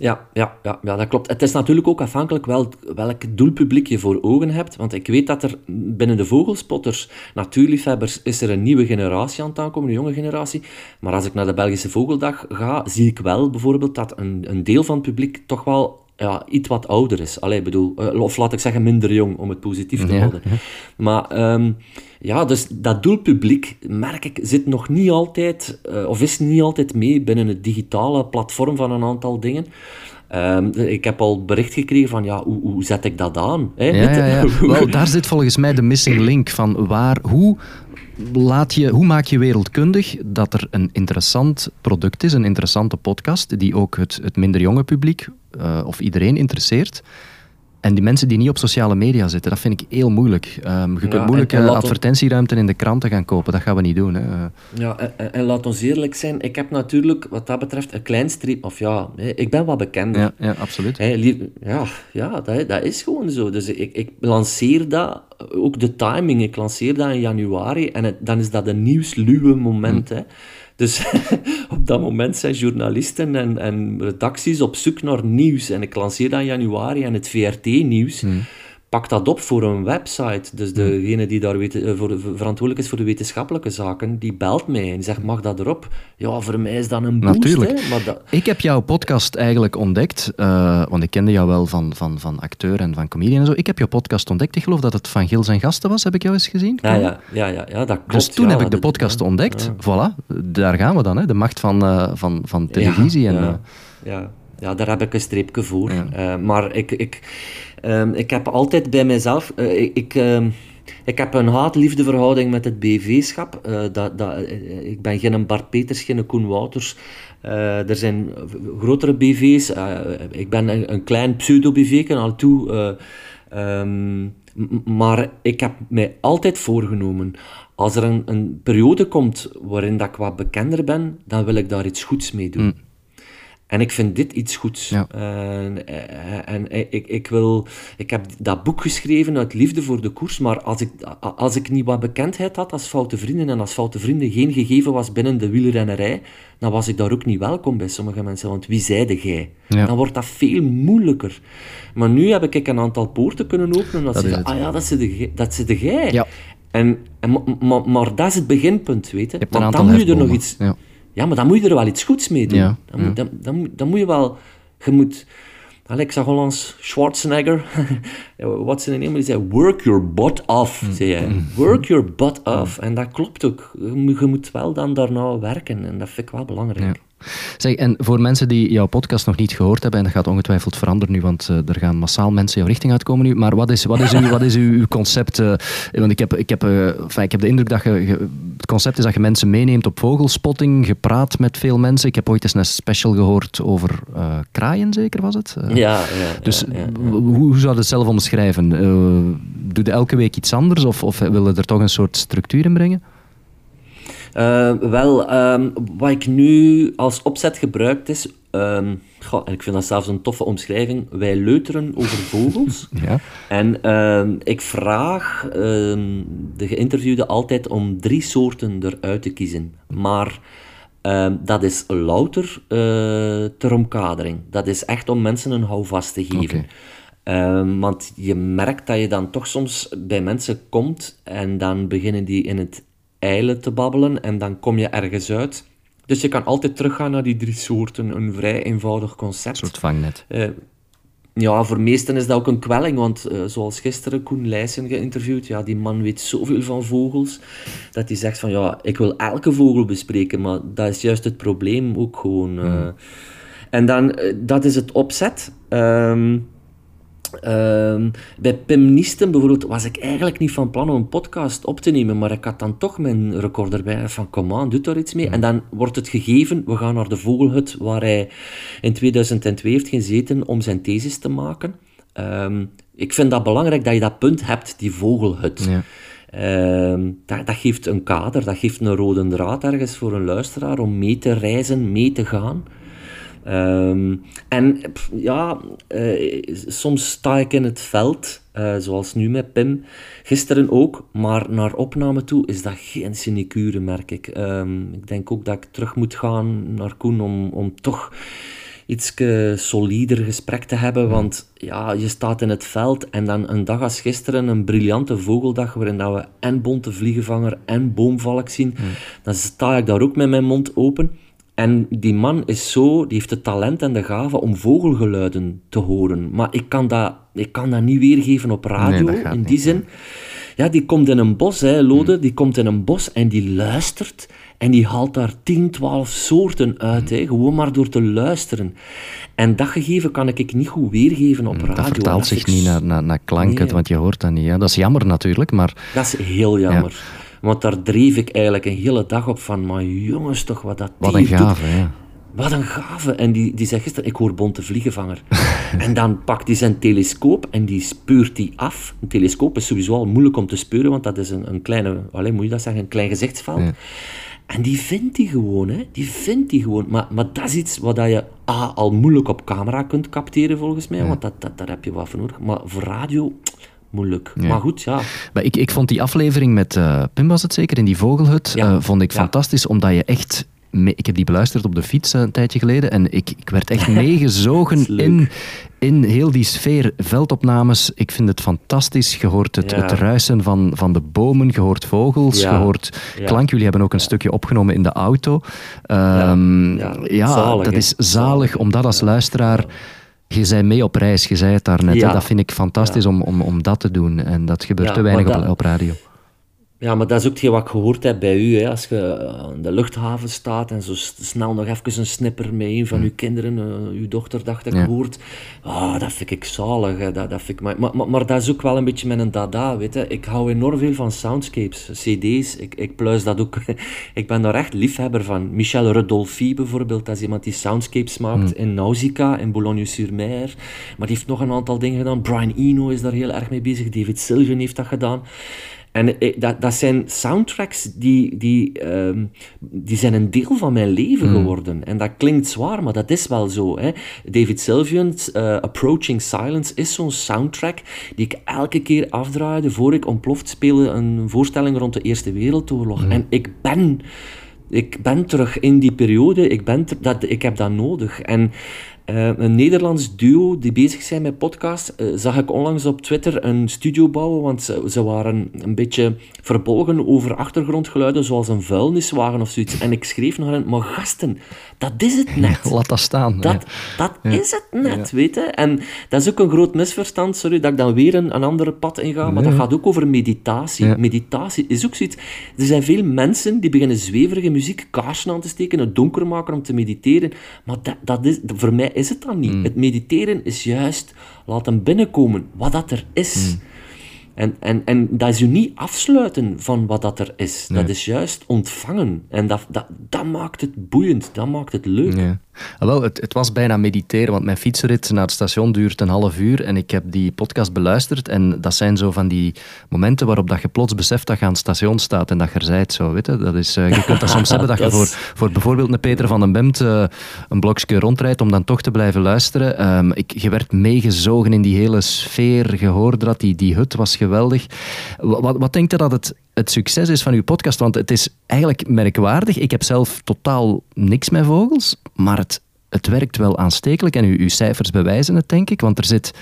Ja, ja, ja, ja, dat klopt. Het is natuurlijk ook afhankelijk wel welk doelpubliek je voor ogen hebt. Want ik weet dat er binnen de vogelspotters, natuurliefhebbers, is er een nieuwe generatie aan het aankomen, een jonge generatie. Maar als ik naar de Belgische Vogeldag ga, zie ik wel bijvoorbeeld dat een, een deel van het publiek toch wel ja, iets wat ouder is. Allee, bedoel, eh, of laat ik zeggen minder jong, om het positief te houden. Maar um, ja, dus dat doelpubliek, merk ik, zit nog niet altijd, uh, of is niet altijd mee binnen het digitale platform van een aantal dingen. Um, ik heb al bericht gekregen van, ja, hoe, hoe zet ik dat aan? Hè? Ja, ja, ja. Wel, daar zit volgens mij de missing link van waar, hoe laat je, hoe maak je wereldkundig dat er een interessant product is, een interessante podcast, die ook het, het minder jonge publiek uh, of iedereen interesseert. En die mensen die niet op sociale media zitten, dat vind ik heel moeilijk. Um, je kunt moeilijk en, en advertentieruimte in de kranten gaan kopen. Dat gaan we niet doen. Hè. Ja, en, en, laat ons eerlijk zijn. Ik heb natuurlijk, wat dat betreft, een klein streep... Of ja, ik ben wat bekend. Ja, ja absoluut. ja, ja dat, dat is gewoon zo. Dus ik, ik lanceer dat, ook de timing, ik lanceer dat in januari. En dan is dat een nieuwsluwe moment, hm. hè. Dus op dat moment zijn journalisten en, en redacties op zoek naar nieuws. En ik lanceer dat in januari en het VRT-nieuws. Hmm pak dat op voor een website. Dus degene die daar weet, eh, voor, verantwoordelijk is voor de wetenschappelijke zaken, die belt mij en zegt, mag dat erop? Ja, voor mij is dat een boost. Natuurlijk. Hè? Maar dat... Ik heb jouw podcast eigenlijk ontdekt, uh, want ik kende jou wel van, van, van acteur en van comedian en zo. Ik heb jouw podcast ontdekt. Ik geloof dat het van Gils en Gasten was, heb ik jou eens gezien? Ja, ja, ja, ja, ja, dat klopt. Dus toen ja, heb ik de podcast ontdekt. Voilà, daar gaan we dan, hè. de macht van, uh, van, van televisie. en, ja, ja, daar heb ik een streepje voor. maar ik... ik Um, ik heb altijd bij mezelf... Uh, ik, uh, ik heb een haat-liefde verhouding met het BV-schap. Uh, dat, dat, uh, ik ben geen Bart Peters, geen Koen Wouters. er zijn grotere BV's. ik ben een, klein pseudo-BV, al toe. Um, maar ik heb mij altijd voorgenomen, als er een, een, periode komt waarin dat ik wat bekender ben, dan wil ik daar iets goeds mee doen. Mm. En ik vind dit iets goeds. En, en, ik, ik, wil, ik heb dat boek geschreven uit liefde voor de koers, maar als ik, als ik niet wat bekendheid had als foute vrienden en als foute vrienden geen gegeven was binnen de wielrennerij, dan was ik daar ook niet welkom bij sommige mensen. Want wie zeide jij? Dan wordt dat veel moeilijker. Maar nu heb ik een aantal poorten kunnen openen. Dat, dat ze ah ja, dat zit de, dat zit de jij. Ja. En, en, maar, maar, dat is het beginpunt, je Want dan moet je er nog iets... Ja ja, maar dan moet je er wel iets goeds mee doen. Ja, dan, Moet, dan, dan, dan, moet je wel... Je moet... Alex zag Hollands Schwarzenegger, wat zijn naam? Die zei, work your butt off, mm. zei hij. Mm. Work your butt off. En dat klopt ook. Je moet wel dan daarna werken. En dat vind ik wel belangrijk. Zeg, en voor mensen die jouw podcast nog niet gehoord hebben, en dat gaat ongetwijfeld veranderen nu, want uh, er gaan massaal mensen jouw richting uitkomen nu, maar wat is, wat is, uw, wat is uw, uw concept? Uh, want ik heb, ik, heb, uh, enfin, ik heb de indruk dat je, je, het concept is dat je mensen meeneemt op vogelspotting, gepraat met veel mensen. Ik heb ooit eens een special gehoord over kraaien, zeker was het? ja, ja. Dus ja, ja, hoe, hoe zou je het zelf omschrijven? doe je elke week iets anders of, of wil je er toch een soort structuur in brengen? Uh, wel, um, wat ik nu als opzet gebruikt is, um, goh, en ik vind dat zelfs een toffe omschrijving, wij leuteren over vogels. ja. En um, ik vraag de geïnterviewde altijd om drie soorten eruit te kiezen. Maar dat is louter uh, ter omkadering. Dat is echt om mensen een houvast te geven. Ehm, want je merkt dat je dan toch soms bij mensen komt en dan beginnen die in het eilen te babbelen en dan kom je ergens uit. Dus je kan altijd teruggaan naar die drie soorten, een vrij eenvoudig concept. Een soort vangnet. Uh, ja, voor meesten is dat ook een kwelling, want uh, zoals gisteren Koen Leijsen geïnterviewd, ja, die man weet zoveel van vogels, dat hij zegt van, ja, ik wil elke vogel bespreken, maar dat is juist het probleem ook gewoon. Uh, mm. En dan, dat is het opzet. Um, Ehm, bij Pim Niesten bijvoorbeeld was ik eigenlijk niet van plan om een podcast op te nemen, maar ik had dan toch mijn recorder bij van kom aan, doe daar iets mee. En dan wordt het gegeven, we gaan naar de Vogelhut, waar hij in 2002 heeft gezeten om zijn thesis te maken. Ehm, ik vind dat belangrijk dat je dat punt hebt, die Vogelhut. Ja. Um, dat, dat, geeft een kader, dat geeft een rode draad ergens voor een luisteraar om mee te reizen, mee te gaan. Um, en ja, uh, soms sta ik in het veld, uh, zoals nu met Pim, gisteren ook, maar naar opname toe is dat geen sinecure, merk ik. Um, ik denk ook dat ik terug moet gaan naar Koen om, om toch iets solider gesprek te hebben, want ja, je staat in het veld en dan een dag als gisteren, een briljante vogeldag, waarin dat we en bonte vliegenvanger en boomvalk zien, dan sta ik daar ook met mijn mond open. En die man is zo, die heeft het talent en de gave om vogelgeluiden te horen. Maar ik kan dat, ik kan dat niet weergeven op radio, in die zin. Ja, die komt in een bos, hè, Lode, hmm. die komt in een bos en die luistert. En die haalt daar 10, 12 soorten uit, hè, gewoon maar door te luisteren. En dat gegeven kan ik niet goed weergeven op hmm, radio. Dat vertaalt zich niet naar, naar, naar klanken, want je hoort dat niet. Hè. Dat is jammer natuurlijk, maar... Dat is heel jammer. Want daar dreef ik eigenlijk een hele dag op van, maar jongens toch, wat dat Wat een gave, ja. Wat een gave. En die, die zegt gisteren, ik hoor bonte vliegenvanger. en dan pakt hij zijn telescoop en die speurt die af. Een telescoop is sowieso al moeilijk om te speuren, want dat is een, een kleine, alleen moet je dat zeggen, een klein gezichtsveld. En die vindt hij gewoon, hè. Die vindt hij gewoon. Maar, maar dat is iets wat je ah, al moeilijk op camera kunt capteren, volgens mij. Want dat, dat, daar heb je wat voor nodig. Maar voor radio moeilijk. Maar goed, ja. Maar ik, ik vond die aflevering met uh, Pim, was het zeker, in die vogelhut, ja. uh, vond ik fantastisch, omdat je echt... ik heb die beluisterd op de fiets uh, een tijdje geleden en ik, ik werd echt meegezogen in, in heel die sfeer. Veldopnames, ik vind het fantastisch. Je hoort het, het ruisen van, van de bomen, je hoort vogels, je hoort klank. Jullie hebben ook een stukje opgenomen in de auto. Um, ja, zalig, dat is zalig, om dat als luisteraar je zei mee op reis, je zei het daarnet. Ja. Dat vind ik fantastisch om, om, om dat te doen. En dat gebeurt te weinig op, op radio. Ja, maar dat is ook hetgeen wat ik gehoord heb bij u. Hè. Als je aan de luchthaven staat en zo snel nog even een snipper met een van mm. uw kinderen, uh, uw dochter, dacht ik, hoort. Ah, dat vind ik zalig. Hè. Dat, dat vind ik, maar, maar, maar, dat is ook wel een beetje met een dada, weet je. Ik hou enorm veel van soundscapes, cd's. Ik, ik pluis dat ook. ik ben daar echt liefhebber van. Michel Rodolphi bijvoorbeeld, dat is iemand die soundscapes maakt mm. in Nausicaa, in Boulogne-sur-Mer. Maar die heeft nog een aantal dingen gedaan. Brian Eno is daar heel erg mee bezig. David Sylvian heeft dat gedaan. En dat, dat zijn soundtracks die, die, um, die zijn een deel van mijn leven mm. geworden. En dat klinkt zwaar, maar dat is wel zo. Hè. David Sylvian's uh, Approaching Silence is zo'n soundtrack die ik elke keer afdraaide voor ik ontploft speelde een voorstelling rond de Eerste Wereldoorlog. Mm. En ik ben ik ben terug in die periode, ik, ben dat, ik heb dat nodig. En uh, een Nederlands duo die bezig zijn met podcast, uh, zag ik onlangs op Twitter een studio bouwen, want ze, ze, waren een beetje verbolgen over achtergrondgeluiden, zoals een vuilniswagen of zoiets. En ik schreef nog hen, maar gasten, dat is het net. laat dat staan. Dat, dat is het net, weet je. En dat is ook een groot misverstand, sorry, dat ik dan weer een, een andere pad inga, maar dat gaat ook over meditatie. Meditatie is ook zoiets... Er zijn veel mensen die beginnen zweverige muziek, kaarsen aan te steken, het donker maken om te mediteren, maar dat, dat is, voor mij is het dan niet. Mm. Het mediteren is juist laten binnenkomen wat dat er is. Mm. En, en, en dat is je niet afsluiten van wat dat er is. Dat is juist ontvangen. En dat, dat, dat maakt het boeiend, dat maakt het leuk. Ja. Ah, wel, het, het, was bijna mediteren, want mijn fietsrit naar het station duurt een half uur en ik heb die podcast beluisterd en dat zijn zo van die momenten waarop dat je plots beseft dat je aan het station staat en dat je er zijt. Zo, weet je? Dat is, uh, je kunt dat soms hebben dat, je voor, voor bijvoorbeeld een Peter van den Bemt uh, een blokje rondrijdt om dan toch te blijven luisteren. Um, ik, je werd meegezogen in die hele sfeer, je hoorde dat, die, die hut was geweldig. Wat, wat denk je dat het het succes is van uw podcast? Want het is eigenlijk merkwaardig. Ik heb zelf totaal niks met vogels, maar het, het werkt wel aanstekelijk. En uw, uw cijfers bewijzen het, denk ik. Want er zit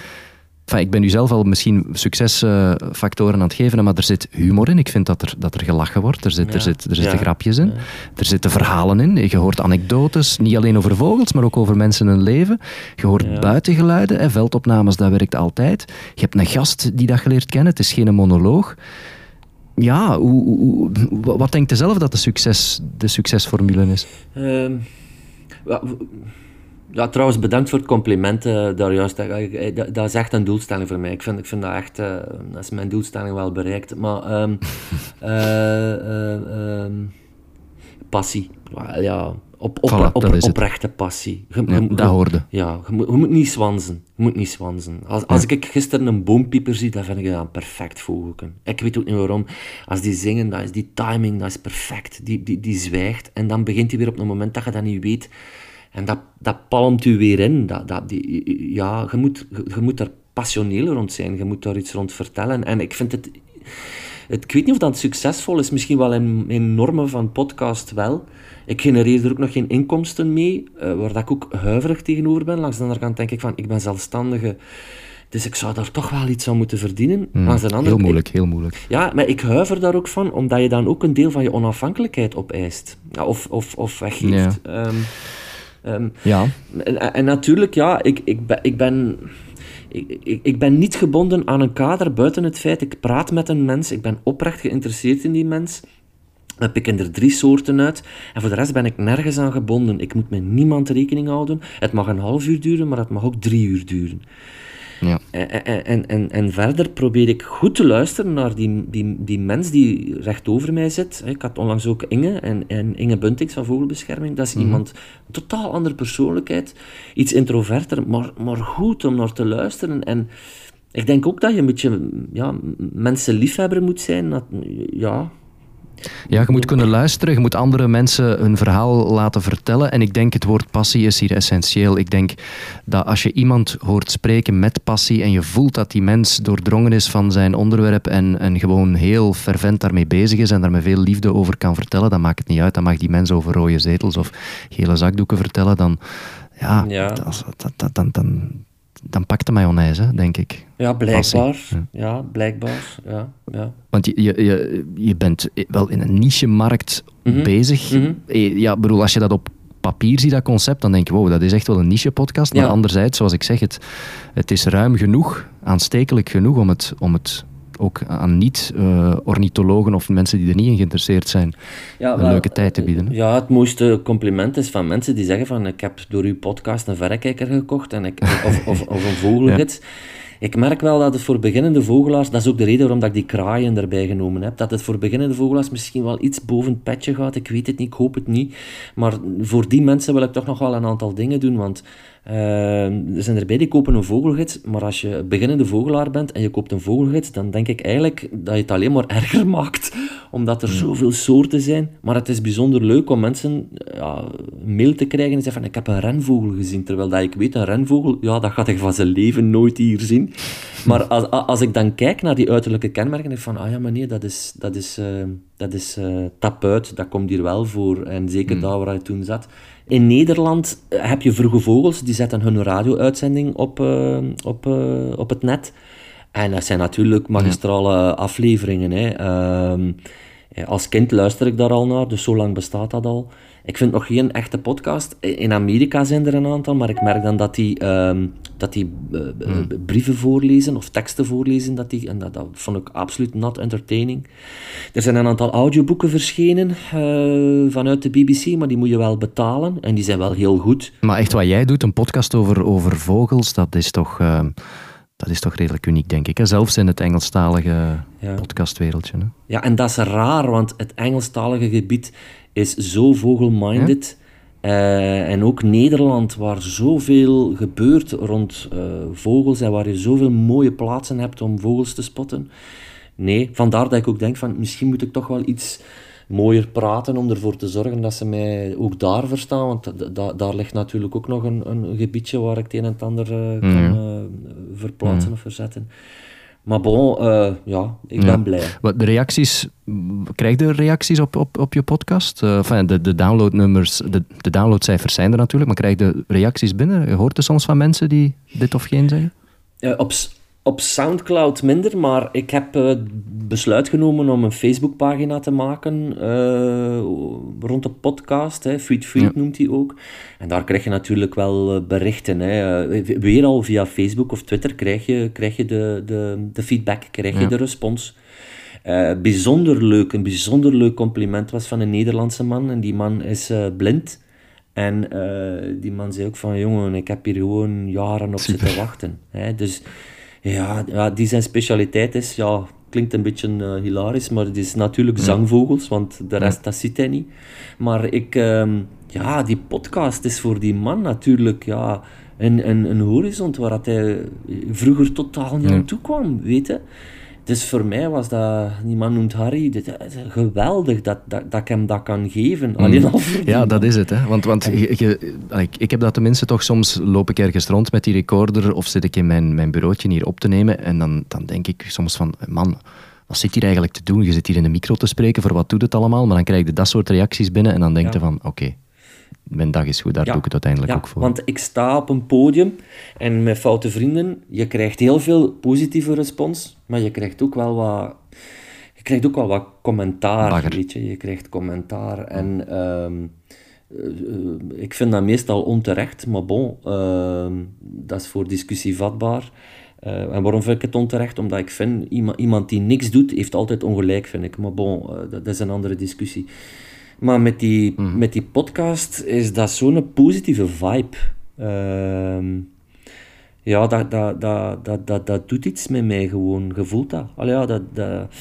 ik ben nu zelf al misschien succesfactoren aan het geven, maar er zit humor in. Ik vind dat er, dat er gelachen wordt. Er, zit, er, zit, er zitten grapjes in. Er zitten verhalen in. Je hoort anekdotes, niet alleen over vogels, maar ook over mensen hun leven. Je hoort buitengeluiden, hè, veldopnames, dat werkt altijd. Je hebt een gast die dat geleerd kennen. Het is geen monoloog ja, wat denkt u zelf dat de, succes, de succesformule is? Ehm, ja, trouwens, bedankt voor het compliment uh, daar juist. Dat, dat, is echt een doelstelling voor mij. Ik vind, ik vind dat echt, uh, dat is mijn doelstelling wel bereikt. Maar um, uh, passie, ja, op, op, op, op oprechte passie. Je, ja, je, dat hoorde. Ja, je moet, je moet niet zwanzen. Je moet niet zwanzen. Als, als ik gisteren een boompieper zie, dan vind ik dat perfect vogelken. Ik weet ook niet waarom. Als die zingen, dat is die timing, dat is perfect. Die, die, die zwijgt. En dan begint hij weer op een moment dat je dat niet weet. En dat, dat palmt u weer in. Dat, dat, die, ja, je moet, je, je moet daar passioneel rond zijn. Je moet daar iets rond vertellen. En ik vind het... het ik weet niet of dat succesvol is. Misschien wel in, in normen van podcast wel. Ik genereer er ook nog geen inkomsten mee, uh, waar dat ik ook huiverig tegenover ben. Langs de andere kant denk ik van, ik ben zelfstandige, dus ik zou daar toch wel iets aan moeten verdienen. Mm, Langs de andere, heel moeilijk, heel moeilijk. Ja, maar ik huiver daar ook van, omdat je dan ook een deel van je onafhankelijkheid opeist. Ja, of, of, of weggeeft. Ja. Ehm, ehm, ja. En, en, natuurlijk, ja, ik, ik, ben... Ik ben ik, ik, ik, ben niet gebonden aan een kader buiten het feit, ik praat met een mens, ik ben oprecht geïnteresseerd in die mens. We pikken er drie soorten uit. En voor de rest ben ik nergens aan gebonden. Ik moet met niemand rekening houden. Het mag een half uur duren, maar het mag ook drie uur duren. Ja. En, en, en, en verder probeer ik goed te luisteren naar die, die, die mens die recht over mij zit. Ik had onlangs ook Inge, en, en Inge Buntings van Vogelbescherming. Dat is mhm. iemand, een totaal andere persoonlijkheid. Iets introverter, maar, maar goed om naar te luisteren. En ik denk ook dat je een beetje ja, mensenliefhebber moet zijn. ja, ja, je moet kunnen luisteren, je moet andere mensen hun verhaal laten vertellen. En ik denk het woord passie is hier essentieel. Ik denk dat als je iemand hoort spreken met passie en je voelt dat die mens doordrongen is van zijn onderwerp en, en gewoon heel fervent daarmee bezig is en daar met veel liefde over kan vertellen, dan maakt het niet uit. Dan mag die mens over rode zetels of gele zakdoeken vertellen. Dan, ja, ja. Dat, dan, dan pakt de mayonaise, denk ik. Ja, blijkbaar. Ja. blijkbaar. Ja, ja. Want je, je, je bent wel in een niche-markt mhm. bezig. Mm Ja, bedoel, als je dat op papier ziet, dat concept, dan denk je, wow, dat is echt wel een niche-podcast. Maar anderzijds, zoals ik zeg, het, het is ruim genoeg, aanstekelijk genoeg om het, om het ook aan niet-ornithologen of mensen die er niet in geïnteresseerd zijn ja, een leuke tijd te bieden. Ja, het mooiste compliment is van mensen die zeggen van ik heb door uw podcast een verrekijker gekocht en ik, of, of, of een vogelgids. Ik merk wel dat het voor beginnende vogelaars, dat is ook de reden waarom dat ik die kraaien erbij genomen heb, dat het voor beginnende vogelaars misschien wel iets boven het petje gaat. Ik weet het niet, ik hoop het niet. Maar voor die mensen wil ik toch nog wel een aantal dingen doen, want er zijn erbij die kopen een vogelgids, maar als je beginnende vogelaar bent en je koopt een vogelgids, dan denk ik eigenlijk dat je het alleen maar erger maakt, omdat er zoveel soorten zijn. Maar het is bijzonder leuk om mensen ja, een mail te krijgen en zeggen van ik heb een renvogel gezien, terwijl dat ik weet, een renvogel, ja, dat gaat hij van zijn leven nooit hier zien. Maar als, als ik dan kijk naar die uiterlijke kenmerken, denk ik van, ah ja, maar nee, dat is, dat is, uh, dat is uh, tapuit, dat komt hier wel voor. En zeker mm. daar waar hij toen zat. In Nederland eh, heb je vroege vogels, die zetten hun radio-uitzending op, uh, op, uh, op het net. En dat zijn natuurlijk magistrale afleveringen. Hè. Ehm, als kind luister ik daar al naar, dus zo lang bestaat dat al. Ik vind nog geen echte podcast. In Amerika zijn er een aantal, maar ik merk dan dat die, ehm, dat die uh, brieven voorlezen of teksten voorlezen. Dat die, en dat, dat vond ik absoluut not entertaining. Er zijn een aantal audioboeken verschenen uh, vanuit de BBC, maar die moet je wel betalen. En die zijn wel heel goed. Maar echt wat jij doet, een podcast over, over vogels, dat is toch... Ehm, dat is toch redelijk uniek, denk ik. Hè? Zelfs in het Engelstalige podcastwereldje. Hè? Ja, en dat is raar, want het Engelstalige gebied is zo vogelminded. Uh, en ook Nederland, waar zoveel gebeurt rond uh, vogels en waar je zoveel mooie plaatsen hebt om vogels te spotten. Nee, vandaar dat ik ook denk van misschien moet ik toch wel iets mooier praten om ervoor te zorgen dat ze mij ook daar verstaan. Want daar ligt natuurlijk ook nog een, een gebiedje waar ik het een en het ander uh, kan verplaatsen of verzetten. Maar bon, uh, ja, ik ben blij. Wat de reacties, krijg je reacties op, op, op je podcast? Uh, enfin, de, de downloadnummers, de, de downloadcijfers zijn er natuurlijk, maar krijg je reacties binnen? Je hoort er soms van mensen die dit of geen zeggen? Uh, op, op Soundcloud minder, maar ik heb uh, besluit genomen om een Facebookpagina te maken uh, rond de podcast. Hè. Feed Feed noemt hij ook. En daar krijg je natuurlijk wel uh, berichten. Hè. weer al via Facebook of Twitter krijg je, krijg je de, de, de feedback, krijg je de respons. bijzonder leuk, een bijzonder leuk compliment was van een Nederlandse man. En die man is blind. En die man zei ook van, jongen, ik heb hier gewoon jaren op zitten wachten. Hè. Dus ja, ja, die zijn specialiteit is, ja, klinkt een beetje uh, hilarisch, maar het is natuurlijk zangvogels, want de rest, dat ziet hij niet. Maar ik, um, ja, die podcast is voor die man natuurlijk, ja, een, een, een horizon waar hij vroeger totaal niet aan toe kwam, weet je. Dus voor mij was dat, die man noemt Harry, dit, geweldig dat, dat, dat ik hem dat kan geven. Mm. Alleen al ja, dat is het. Hè? Want, want je, ik, ik heb dat tenminste toch soms, loop ik ergens rond met die recorder of zit ik in mijn, mijn bureautje hier op te nemen en dan, dan denk ik soms van, man, wat zit hier eigenlijk te doen? Je zit hier in de micro te spreken, voor wat doet het allemaal? Maar dan krijg je dat soort reacties binnen en dan denk je van, oké, mijn dag is goed, daar doe ik het uiteindelijk ook voor. Want ik sta op een podium en met foute vrienden, je krijgt heel veel positieve respons, maar je krijgt ook wel wat, je krijgt ook wel wat commentaar. Weet je? je krijgt commentaar en ehm, eh, ik vind dat meestal onterecht, maar bon, uh, dat is voor discussie vatbaar. Uh, en waarom vind ik het onterecht? Omdat ik vind, iemand, iemand die niks doet, heeft altijd ongelijk, vind ik. Maar bon, uh, dat is een andere discussie. Maar met die, mhm. met die podcast is dat zo'n positieve vibe. Uh, ja, dat, dat, dat, dat, dat, dat doet iets met mij gewoon. Je voelt dat. Allee, ja, dat, dat,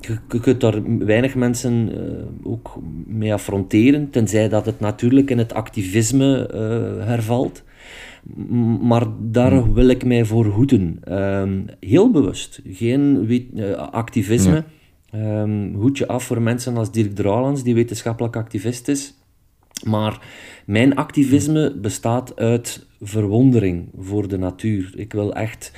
je, je kunt daar weinig mensen uh, ook mee affronteren, tenzij dat het natuurlijk in het activisme uh, hervalt. Maar daar mhm. wil ik mij voor hoeden. Uh, heel bewust. Geen uh, activisme. Um, hoedje af voor mensen als Dirk Drouwlands, die wetenschappelijk activist is. Maar mijn activisme bestaat uit verwondering voor de natuur. Ik wil echt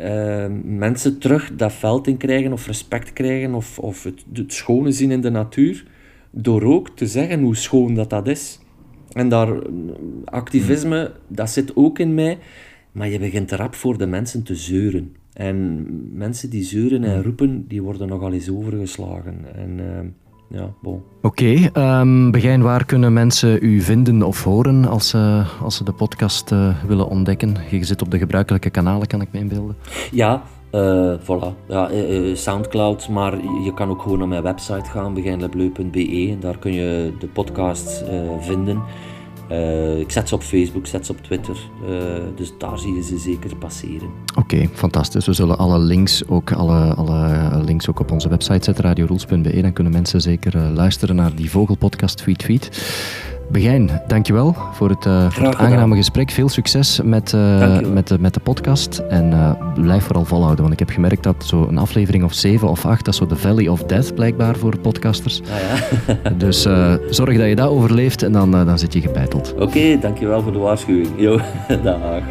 uh, mensen terug dat veld in krijgen, of respect krijgen, of, of het, het schone zien in de natuur, door ook te zeggen hoe schoon dat, dat is. En daar, activisme, dat zit ook in mij, maar je begint erop voor de mensen te zeuren. En mensen die zeuren en roepen, die worden nogal eens overgeslagen. En uh, ja, bon. Oké, okay, um, Begijn, waar kunnen mensen u vinden of horen als ze, als ze de podcast uh, willen ontdekken? Je zit op de gebruikelijke kanalen, kan ik me inbeelden. Ja, uh, voilà. Ja, uh, Soundcloud, maar je kan ook gewoon naar mijn website gaan, begijnlebleu.be. Daar kun je de podcast vinden. Uh, ik zet ze op Facebook, zet ze op Twitter. Uh, dus daar zie je ze zeker passeren. Oké, fantastisch. We zullen alle links ook, alle, alle links ook op onze website zetten, radioroels.be. Dan kunnen mensen zeker uh, luisteren naar die vogelpodcast Tweet Tweet. Begijn, dankjewel voor het, eh, voor het aangename gesprek. Veel succes met, eh, met, de, met de podcast. En eh, blijf vooral volhouden, want ik heb gemerkt dat zo'n aflevering of 7 of 8, dat is zo de Valley of Death blijkbaar voor podcasters. Ah, ja. dus zorg dat je dat overleeft en dan, dan zit je gebeiteld. Oké, dankjewel voor de waarschuwing. Jo, dag.